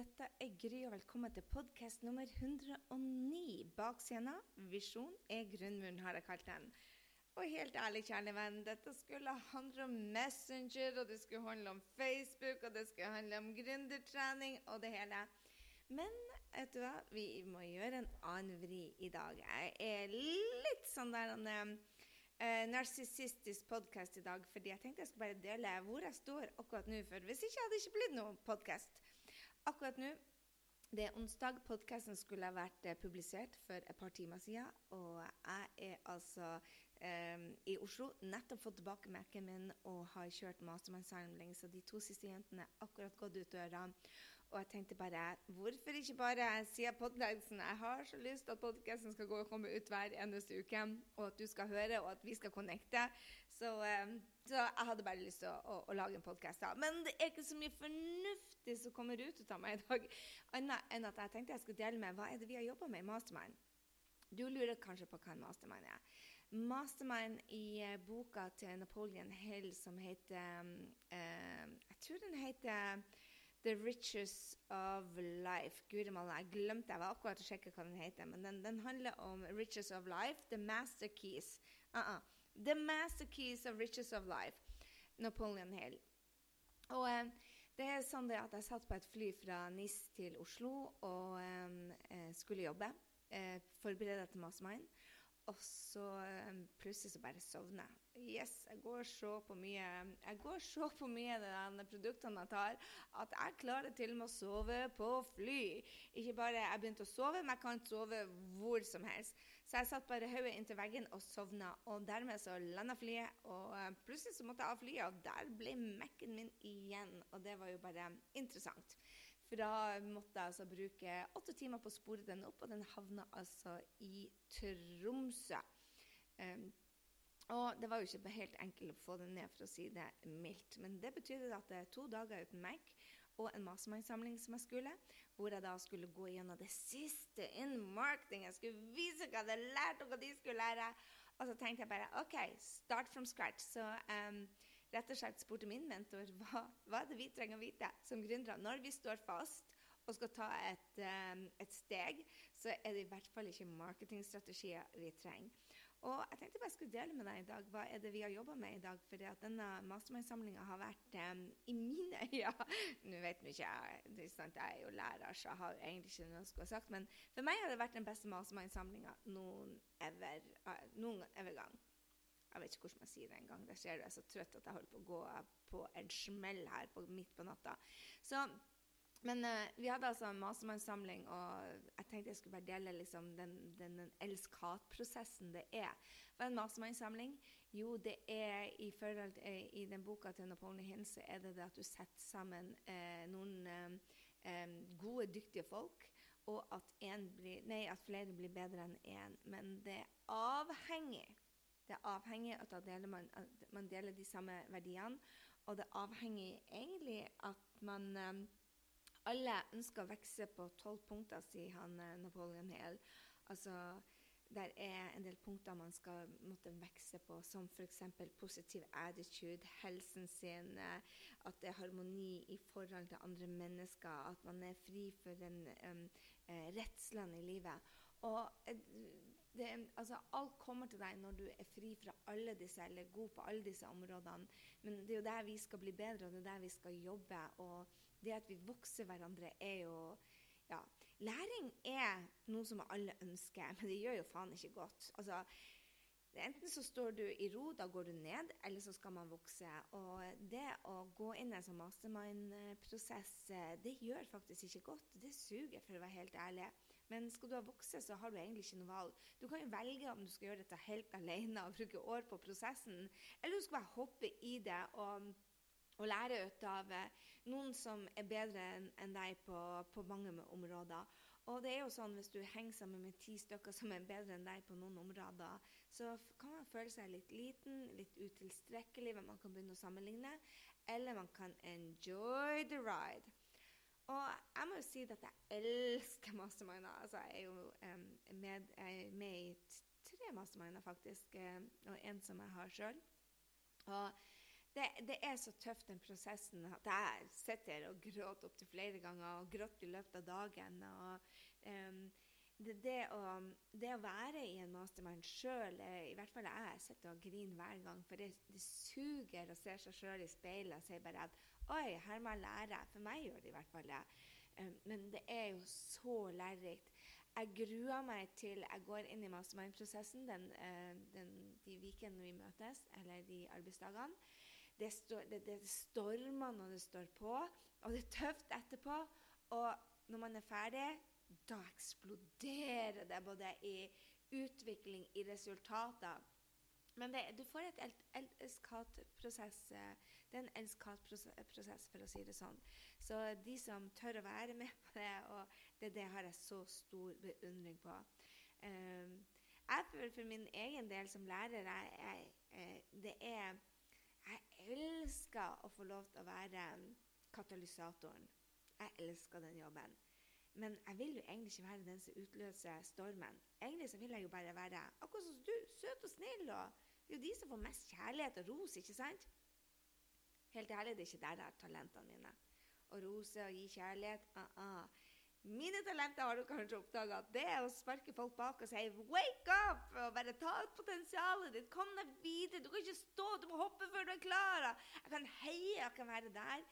Dette er Gry, og velkommen til podkast nummer 109. Bakscena, visjon er grunnmuren, har jeg kalt den. Og helt ærlig, kjære venn, dette skulle handle om Messenger, og det skulle handle om Facebook, og det skulle handle om gründertrening og det hele. Men vet du hva, vi må gjøre en annen vri i dag. Jeg er litt sånn der en eh, narsissistisk podkast i dag, fordi jeg tenkte jeg skulle bare dele hvor jeg står akkurat nå. For hvis ikke hadde det ikke blitt noen podkast. Akkurat nå det er onsdag. Podkasten skulle ha vært eh, publisert for et par timer siden. Og jeg er altså eh, i Oslo, nettopp fått tilbake Mac-en min og har kjørt mastermind-samling. Så de to siste jentene er akkurat gått ut døra. Og jeg tenkte bare Hvorfor ikke bare si podkasten? Jeg har så lyst til at podkasten skal gå og komme ut hver eneste uke, og at du skal høre, og at vi skal connecte. Så, eh, så jeg hadde bare lyst til å, å, å lage en podkast. Men det er ikke så mye fornuftig som kommer ut av meg i dag, annet enn at jeg tenkte jeg skulle dele med hva er det vi har jobba med i Mastermind. Du lurer kanskje på hva en mastermind er. Mastermind i uh, boka til Napoleon Hill som heter um, uh, Jeg tror den heter The Riches of Life. Malla, jeg glemte jeg var akkurat å sjekke hva den heter. Men den, den handler om Riches of Life. The Master Keys. Uh -uh. The Master Keys of Riches of Life. Napoleon Hill. Og um, det er sånn at jeg satt på et fly fra NIS til Oslo og um, skulle jobbe. Uh, forberede til Mastermind. Og så um, plutselig så bare sovner jeg. Yes, jeg går så på mye jeg går så på mye de produktene jeg tar, at jeg klarer til og med å sove på fly. Ikke bare jeg begynte å sove, men jeg kan sove hvor som helst. Så jeg satt bare hodet inntil veggen og sovna. Og dermed så landa flyet, og uh, plutselig så måtte jeg av flyet, og der ble Mac-en min igjen. Og det var jo bare interessant. For da måtte jeg altså bruke åtte timer på å spore den opp, og den havna altså i Tromsø. Um, og det var jo ikke helt enkelt å få det ned, for å si det mildt. Men det betydde at det er to dager uten Mac og en mastermind-samling som jeg skulle, hvor jeg da skulle gå gjennom det siste innen marketing. Jeg skulle vise hva jeg hadde lært, og hva de skulle lære. Og så tenkte jeg bare OK, start from scratch. Så um, rett og slett spurte min mentor hva, hva er det vi trenger å vite som gründere når vi står fast og skal ta et, um, et, steg, så er det i hvert fall ikke marketingstrategier vi trenger. Og jeg tenkte bare jeg skulle dele med deg i dag hva er det vi har jobba med i dag. For denne mastermind-samlinga har vært um, i mine øyne Nå vet jeg ikke, jeg, jeg er jo lærer, så jeg har egentlig ikke noe å skulle ha sagt. Men for meg har det vært den beste mastermind-samlinga noen ever, uh, noen ever gang. Jeg vet ikke hvordan jeg sier det engang. Der jeg er så trøtt at jeg holder på å gå på en smell her på, midt på natta. Så, men uh, vi hadde altså en mastermannssamling, og jeg tenkte jeg skulle bare dele liksom, den, den, den elsk-hat-prosessen det er. Hva er en mastermannssamling? Jo, det er i forhold eh, i den boka til Napoleon Hill så er det det at du setter sammen eh, noen eh, gode, dyktige folk, og at, blir, nei, at flere blir bedre enn én. Men det er avhengig det er avhengig av at man, at man, deler de samme verdiene. Og det er avhengig egentlig at man Alle ønsker å vokse på tolv punkter, sier han uh, Napoleon Hill. Altså, der er en del punkter man skal måtte vokse på, som f.eks. positiv attitude, helsen sin, uh, at det er harmoni i forhold til andre mennesker, at man er fri for den um, redslene i livet. Og det, altså, alt kommer til deg når du er fri fra alle disse, eller god på alle disse områdene. Men det er jo der vi skal bli bedre, og det er der vi skal jobbe. Og det at vi vokser hverandre, er jo ja, Læring er noe som alle ønsker, men det gjør jo faen ikke godt. Altså, Enten så står du i ro, da går du ned, eller så skal man vokse. Og det å gå inn i en sånn mastermind-prosess, det gjør faktisk ikke godt. Det suger, for å være helt ærlig. Men skal du ha vokse, så har du egentlig ikke noe valg. Du kan jo velge om du skal gjøre dette helt alene og bruke år på prosessen, eller du skal bare hoppe i det og og lære ut av noen som er bedre enn deg på, på mange områder. Og det er jo sånn hvis du henger sammen med ti stykker som er bedre enn deg på noen områder, så kan man føle seg litt liten, litt utilstrekkelig, men man kan begynne å sammenligne. Eller man kan enjoy the ride. Og jeg må jo si at jeg elsker masterminder. Altså, jeg er jo um, med, er med, i tre masterminder, faktisk, um, og en som jeg har sjøl. Og det, det, er så tøft, den prosessen, at jeg sitter og gråter opptil flere ganger. Og gråter i løpet av dagen. og um, det, det, å, det, å, være i en mastermind sjøl I hvert fall jeg sitter og griner hver gang. For det, suger å se seg sjøl i speilet og si bare at Oi, her må jeg lære. For meg gjør det i hvert fall det. Um, men det er jo så lærerikt. Jeg gruer meg til jeg går inn i mastermind-prosessen den, de ukene vi møtes, eller de arbeidsdagene. Det, står, det, det stormer når det står på, og det er tøft etterpå. Og når man er ferdig, da eksploderer det både i utvikling, i resultater. Men det, du får et elsk-hat-prosess. Det er en elsk-hat-prosess, for å si det sånn. Så de som tør å være med på det, og det, det har jeg så stor beundring på. Um, jeg føler for min egen del som lærer jeg, jeg, jeg, det er jeg elsker å få lov til å være katalysatoren. Jeg elsker den jobben. Men jeg vil jo egentlig ikke være den som utløser stormen. Egentlig så vil jeg jo bare være akkurat som du, søt og snill. og Det er jo de som får mest kjærlighet og ros, ikke sant? Helt ærlig, det er ikke der jeg har talentene mine. Å rose og gi kjærlighet uh -uh. Mine talenter har du kanskje oppdaga det er å sparke folk bak og si 'wake up!' og bare ta ut potensialet ditt. Kom deg videre. Du kan ikke stå, du må hoppe før du er klar. Jeg kan heie, jeg kan være der.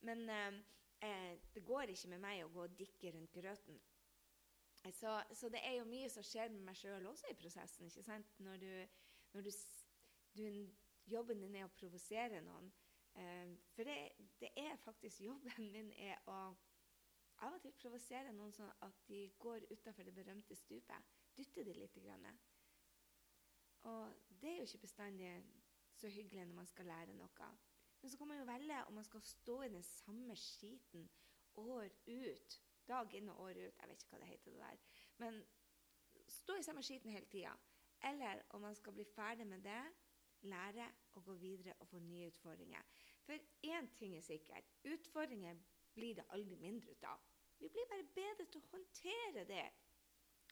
Men eh, eh, det går ikke med meg å gå og dikke rundt grøten. Så, så, det er jo mye som skjer med meg sjøl også i prosessen. ikke sant? Når du, når du, du Jobben din er å provosere noen. Eh, for det, det er faktisk jobben min er å av og til provosere noen sånn at de går utafor det berømte stupet. Dytter de litt. Og det er jo ikke bestandig så hyggelig når man skal lære noe. Men så kan man jo velge om man skal stå i den samme skiten år ut. Dag inn og år ut. Jeg vet ikke hva det heter. det der. Men stå i samme skiten hele tida. Eller om man skal bli ferdig med det, lære å gå videre og få nye utfordringer. For én ting er sikkert. Utfordringer blir det aldri mindre ut av. Vi blir bare bedre til å håndtere det.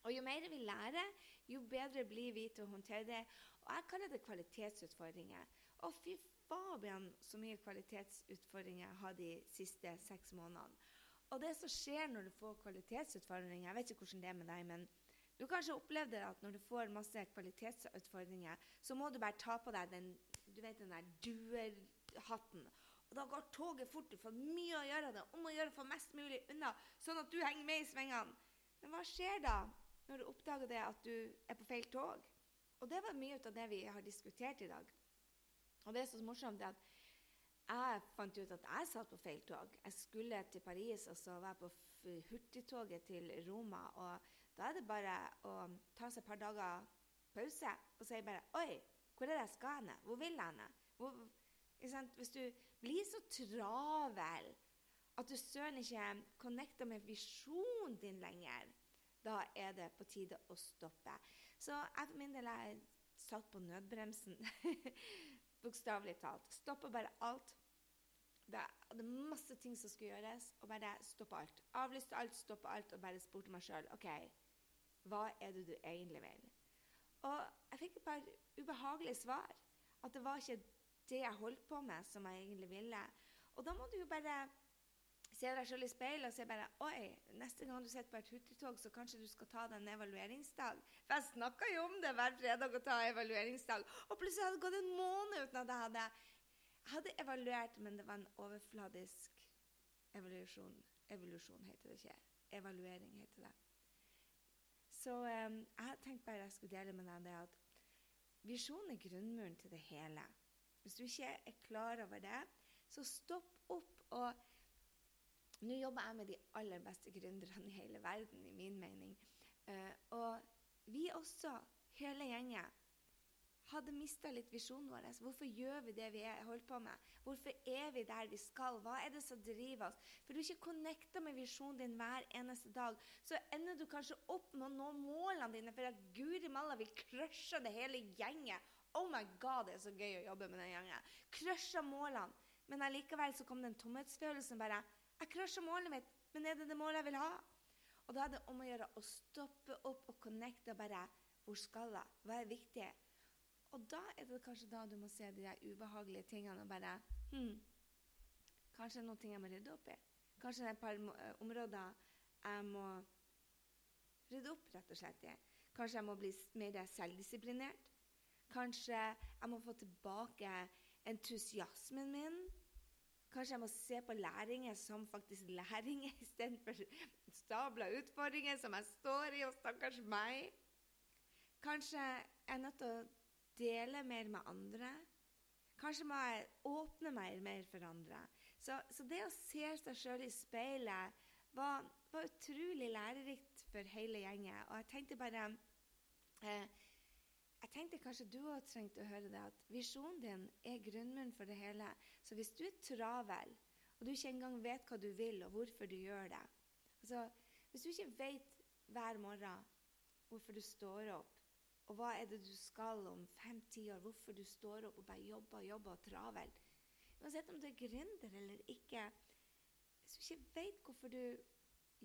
Og jo mer vi lærer, jo bedre blir vi til å håndtere det. Og jeg kaller det kvalitetsutfordringer. Å, fy fabian, så mye kvalitetsutfordringer jeg har de siste seks månedene. Og det som skjer når du får kvalitetsutfordringer Jeg vet ikke hvordan det er med deg, men du kanskje opplevde at når du får masse kvalitetsutfordringer, så må du bare ta på deg den, du vet, den der duerhatten og da går toget fort. Du får mye å gjøre det, om å gjøre å få mest mulig unna, sånn at du henger med i svingene. Men hva skjer da når du oppdager det at du er på feil tog? Og det var mye av det vi har diskutert i dag. Og det er så morsomt at jeg fant ut at jeg satt på feil tog. Jeg skulle til Paris, og så var jeg på hurtigtoget til Roma. Og da er det bare å ta seg et par dager pause og si bare Oi, hvor er det jeg skal hen? Hvor vil jeg hen? Hvis du blir så travel at du søren ikke connecter med visjonen din lenger, da er det på tide å stoppe. Så jeg for min del er satt på nødbremsen. Bokstavelig talt. Stoppa bare alt. Det er masse ting som skal gjøres, og bare stoppe alt. Avlyste alt, stoppe alt, og bare spurte meg sjøl OK, hva er det du egentlig vil? Og jeg fikk et par ubehagelige svar. At det var ikke det jeg holdt på med, som jeg egentlig ville. Og da må du jo bare se deg selv i speilet og se bare Oi, neste gang du sitter på et hurtigtog, så kanskje du skal ta deg en evalueringsdag. For jeg snakka jo om det hver fredag å ta evalueringsdag. Og plutselig hadde det gått en måned uten at jeg hadde hadde evaluert, men det var en overfladisk evolusjon. Evolusjon heter det ikke. Evaluering heter det. Så um, jeg tenkte bare jeg skulle dele med deg det at visjonen er grunnmuren til det hele. Hvis du ikke er klar over det, så stopp opp og Nå jobber jeg med de aller beste gründerne i hele verden, i min mening. Uh, og vi også, hele gjengen, hadde mista litt visjonen vår. Hvorfor gjør vi det vi er, holder på med? Hvorfor er vi der vi skal? Hva er det som driver oss? For du ikke connecta med visjonen din hver eneste dag, så ender du kanskje opp med å nå målene dine for at guri malla vil crushe det hele gjengen. Oh my god, det er så gøy å jobbe med den gjengen. Crusha målene. Men allikevel så kom den tomhetsfølelsen bare. Jeg crusha målet mitt, men er det det målet jeg vil ha? Og da er det om å gjøre å stoppe opp og connecte og bare Hvor skal jeg? Hva er viktig? Og da er det kanskje da du må se de der ubehagelige tingene og bare hm, Kanskje det noen ting jeg må rydde opp i. Kanskje det er et par uh, områder jeg må rydde opp rett og slett i. Kanskje jeg må bli mer selvdisiplinert. Kanskje jeg må få tilbake entusiasmen min. Kanskje jeg må se på læringer som faktisk læringer istedenfor stabla utfordringer som jeg står i, og stakkars meg. Kanskje jeg er nødt til å dele mer med andre. Kanskje må jeg åpne meg mer for andre. Så, så det å se seg sjøl i speilet var, var, utrolig lærerikt for hele gjengen. Og jeg tenkte bare eh, Jeg tenkte kanskje du òg trengte å høre det, at visjonen din er grunnmuren for det hele. Så hvis du er travel, og du ikke engang vet hva du vil, og hvorfor du gjør det altså, Hvis du ikke vet hver morgen hvorfor du står opp, og hva er det du skal om fem-ti år? Hvorfor du står opp og bare jobber og jobber og travel Uansett om du er gründer eller ikke. Hvis du ikke vet hvorfor du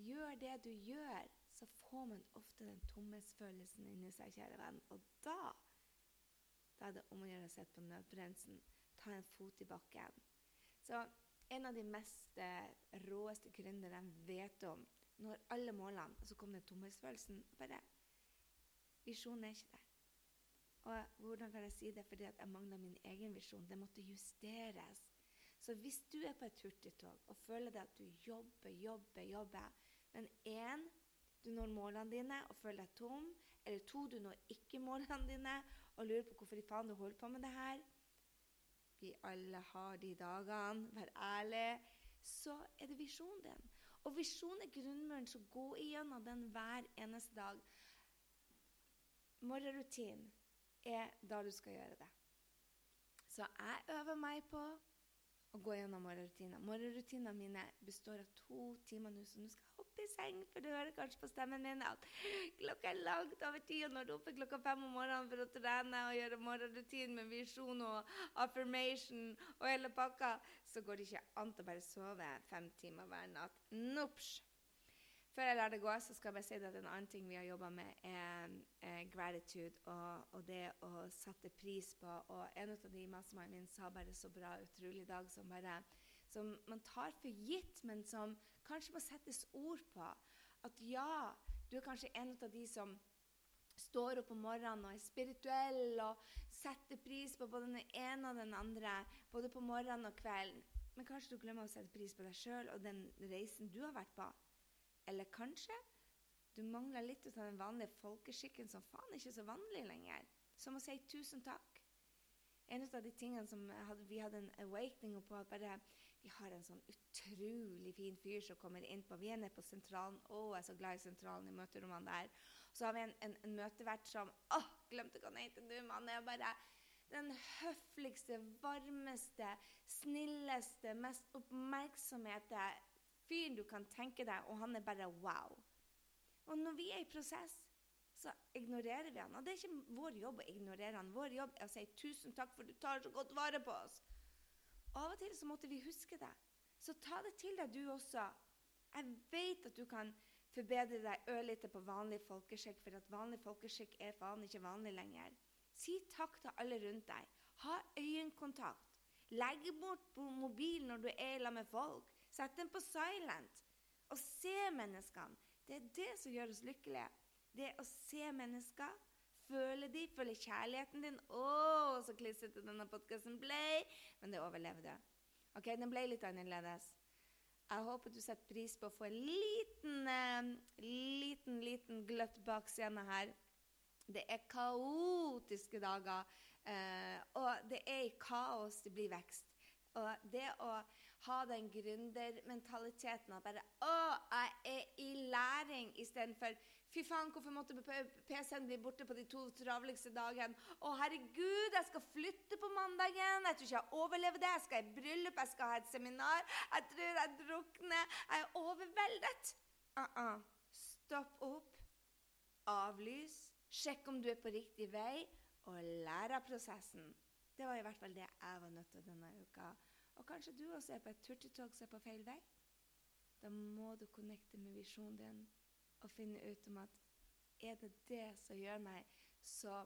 gjør det du gjør, så får man ofte den tomhetsfølelsen inni seg, kjære venn. Og da, da er det om å gjøre å sette på nødbremsen. Ta en fot i bakken. Så en av de mest eh, råeste gründerne jeg vet om, når alle målene, så kom den tomhetsfølelsen. bare Visjonen er ikke der. Og hvordan kan jeg si det? Fordi jeg mangla min egen visjon. Det måtte justeres. Så hvis du er på et hurtigtog og føler det at du jobber, jobber, jobber, men én, du når målene dine og føler deg tom, eller to, du når ikke målene dine og lurer på hvorfor i faen du holder på med det her Vi alle har de dagene, vær ærlig. Så er det visjonen din. Og visjonen er grunnmuren, så gå igjennom den hver eneste dag. Morgenrutinen er da du skal gjøre det. Så jeg øver meg på å gå gjennom morgenrutiner. Morgenrutinene mine består av to timer nå, så nå skal jeg hoppe i seng. For du hører kanskje på stemmen min at klokka er langt over ti, og når du er oppe klokka fem om morgenen for å trene og gjøre morgenrutinen med visjon og affirmation og hele pakka, så går det ikke an å bare sove fem timer hver natt. Nopsj! Før jeg lar det gå, så skal jeg bare si at en annen ting vi har jobba med, er, er gratitude og, og, det å sette pris på. Og en av de massene mine sa bare så bra, utrolig dag, som, bare, som man tar for gitt, men som kanskje må settes ord på. At ja, du er kanskje en av de som står opp om morgenen og er spirituell og setter pris på både den ene og den andre, både på morgenen og kvelden. Men kanskje du glemmer å sette pris på deg sjøl og den reisen du har vært på. Eller kanskje du mangler litt av den vanlige folkeskikken som faen ikke er så vanlig lenger. Som å si tusen takk. En av de tingene som hadde, vi hadde en awakening på, at bare vi har en sånn utrolig fin fyr som kommer inn på Vi er nede på Sentralen. Å, jeg er så glad i Sentralen, i møterommene der. Så har vi en, en, en møtevert som Å, glemte hva han heter nå, mann. er bare den høfligste, varmeste, snilleste, mest oppmerksomhete fyren du kan tenke deg, og han er bare wow. Og når vi er i prosess, så ignorerer vi han. Og det er ikke vår jobb å ignorere han. Vår jobb er å si 'tusen takk for du tar så godt vare på oss'. Av og til så måtte vi huske det. Så ta det til deg, du også. Jeg vet at du kan forbedre deg ørlite på vanlig folkeskikk, for at vanlig folkeskikk er faen ikke vanlig lenger. Si takk til alle rundt deg. Ha øyekontakt. Legg bort mobilen når du er sammen med folk. Sett den på silent. Og se menneskene. Det er det som gjør oss lykkelige. Det å se mennesker, føle de, føle kjærligheten din. Å, så klissete denne podkasten ble! Men det overlevde. Ok, Den ble litt annerledes. Jeg håper du setter pris på å få en liten, eh, liten, liten gløtt bak scenen her. Det er kaotiske dager, eh, og det er i kaos det blir vekst. Og det å ha den gründermentaliteten at bare Å, jeg er i læring istedenfor Fy faen, hvorfor måtte PC-en bli borte på de to travligste dagene? Å, herregud, jeg skal flytte på mandagen. Jeg tror ikke jeg overlever det. Jeg skal i bryllup, jeg skal ha et seminar. Jeg tror jeg drukner. Jeg er overveldet. Uh -uh. Stopp opp. Avlys. Sjekk om du er på riktig vei, og lær av prosessen. Det var i hvert fall det jeg var nødt til denne uka. Og kanskje du også er på et turtetog som er på feil vei. Da må du connecte med visjonen din og finne ut om at er det det som gjør meg så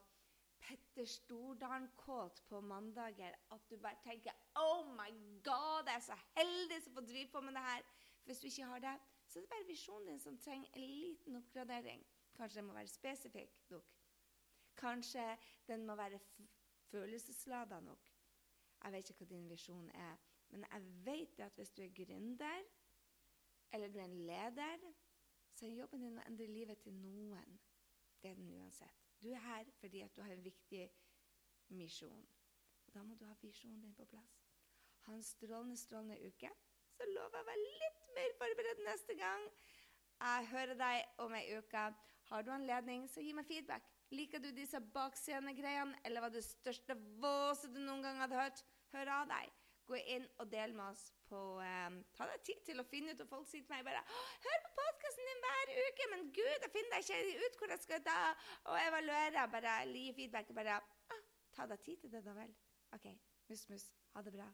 Petter Stordalen-kåt på mandager at du bare tenker Oh my God, jeg er så heldig som får drive på med det her. Hvis du ikke har det, så er det bare visjonen din som trenger en liten oppgradering. Kanskje den må være spesifikk nok. Kanskje den må være følelsesladet nok. Jeg vet ikke hva din visjon er, men jeg vet at hvis du er gründer, eller du er en leder, så er jobben din å endre livet til noen. Det er den uansett. Du er her fordi at du har en viktig misjon. Og Da må du ha visjonen din på plass. Ha en strålende, strålende uke. Så lover jeg å være litt mer forberedt neste gang. Jeg hører deg om ei uke. Har du anledning, så gi meg feedback. Liker du disse bakscenegreiene, eller var det største våset du noen gang hadde hørt? Hør av deg. Gå inn og del med oss på um, Ta deg tid til å finne ut, og folk sier til meg bare 'Hør på podkasten din hver uke!' Men gud, jeg finner ikke ut hvor jeg skal da og evaluere. Bare gi feedback. Bare ah, Ta deg tid til det, da vel. OK. Mus, mus. Ha det bra.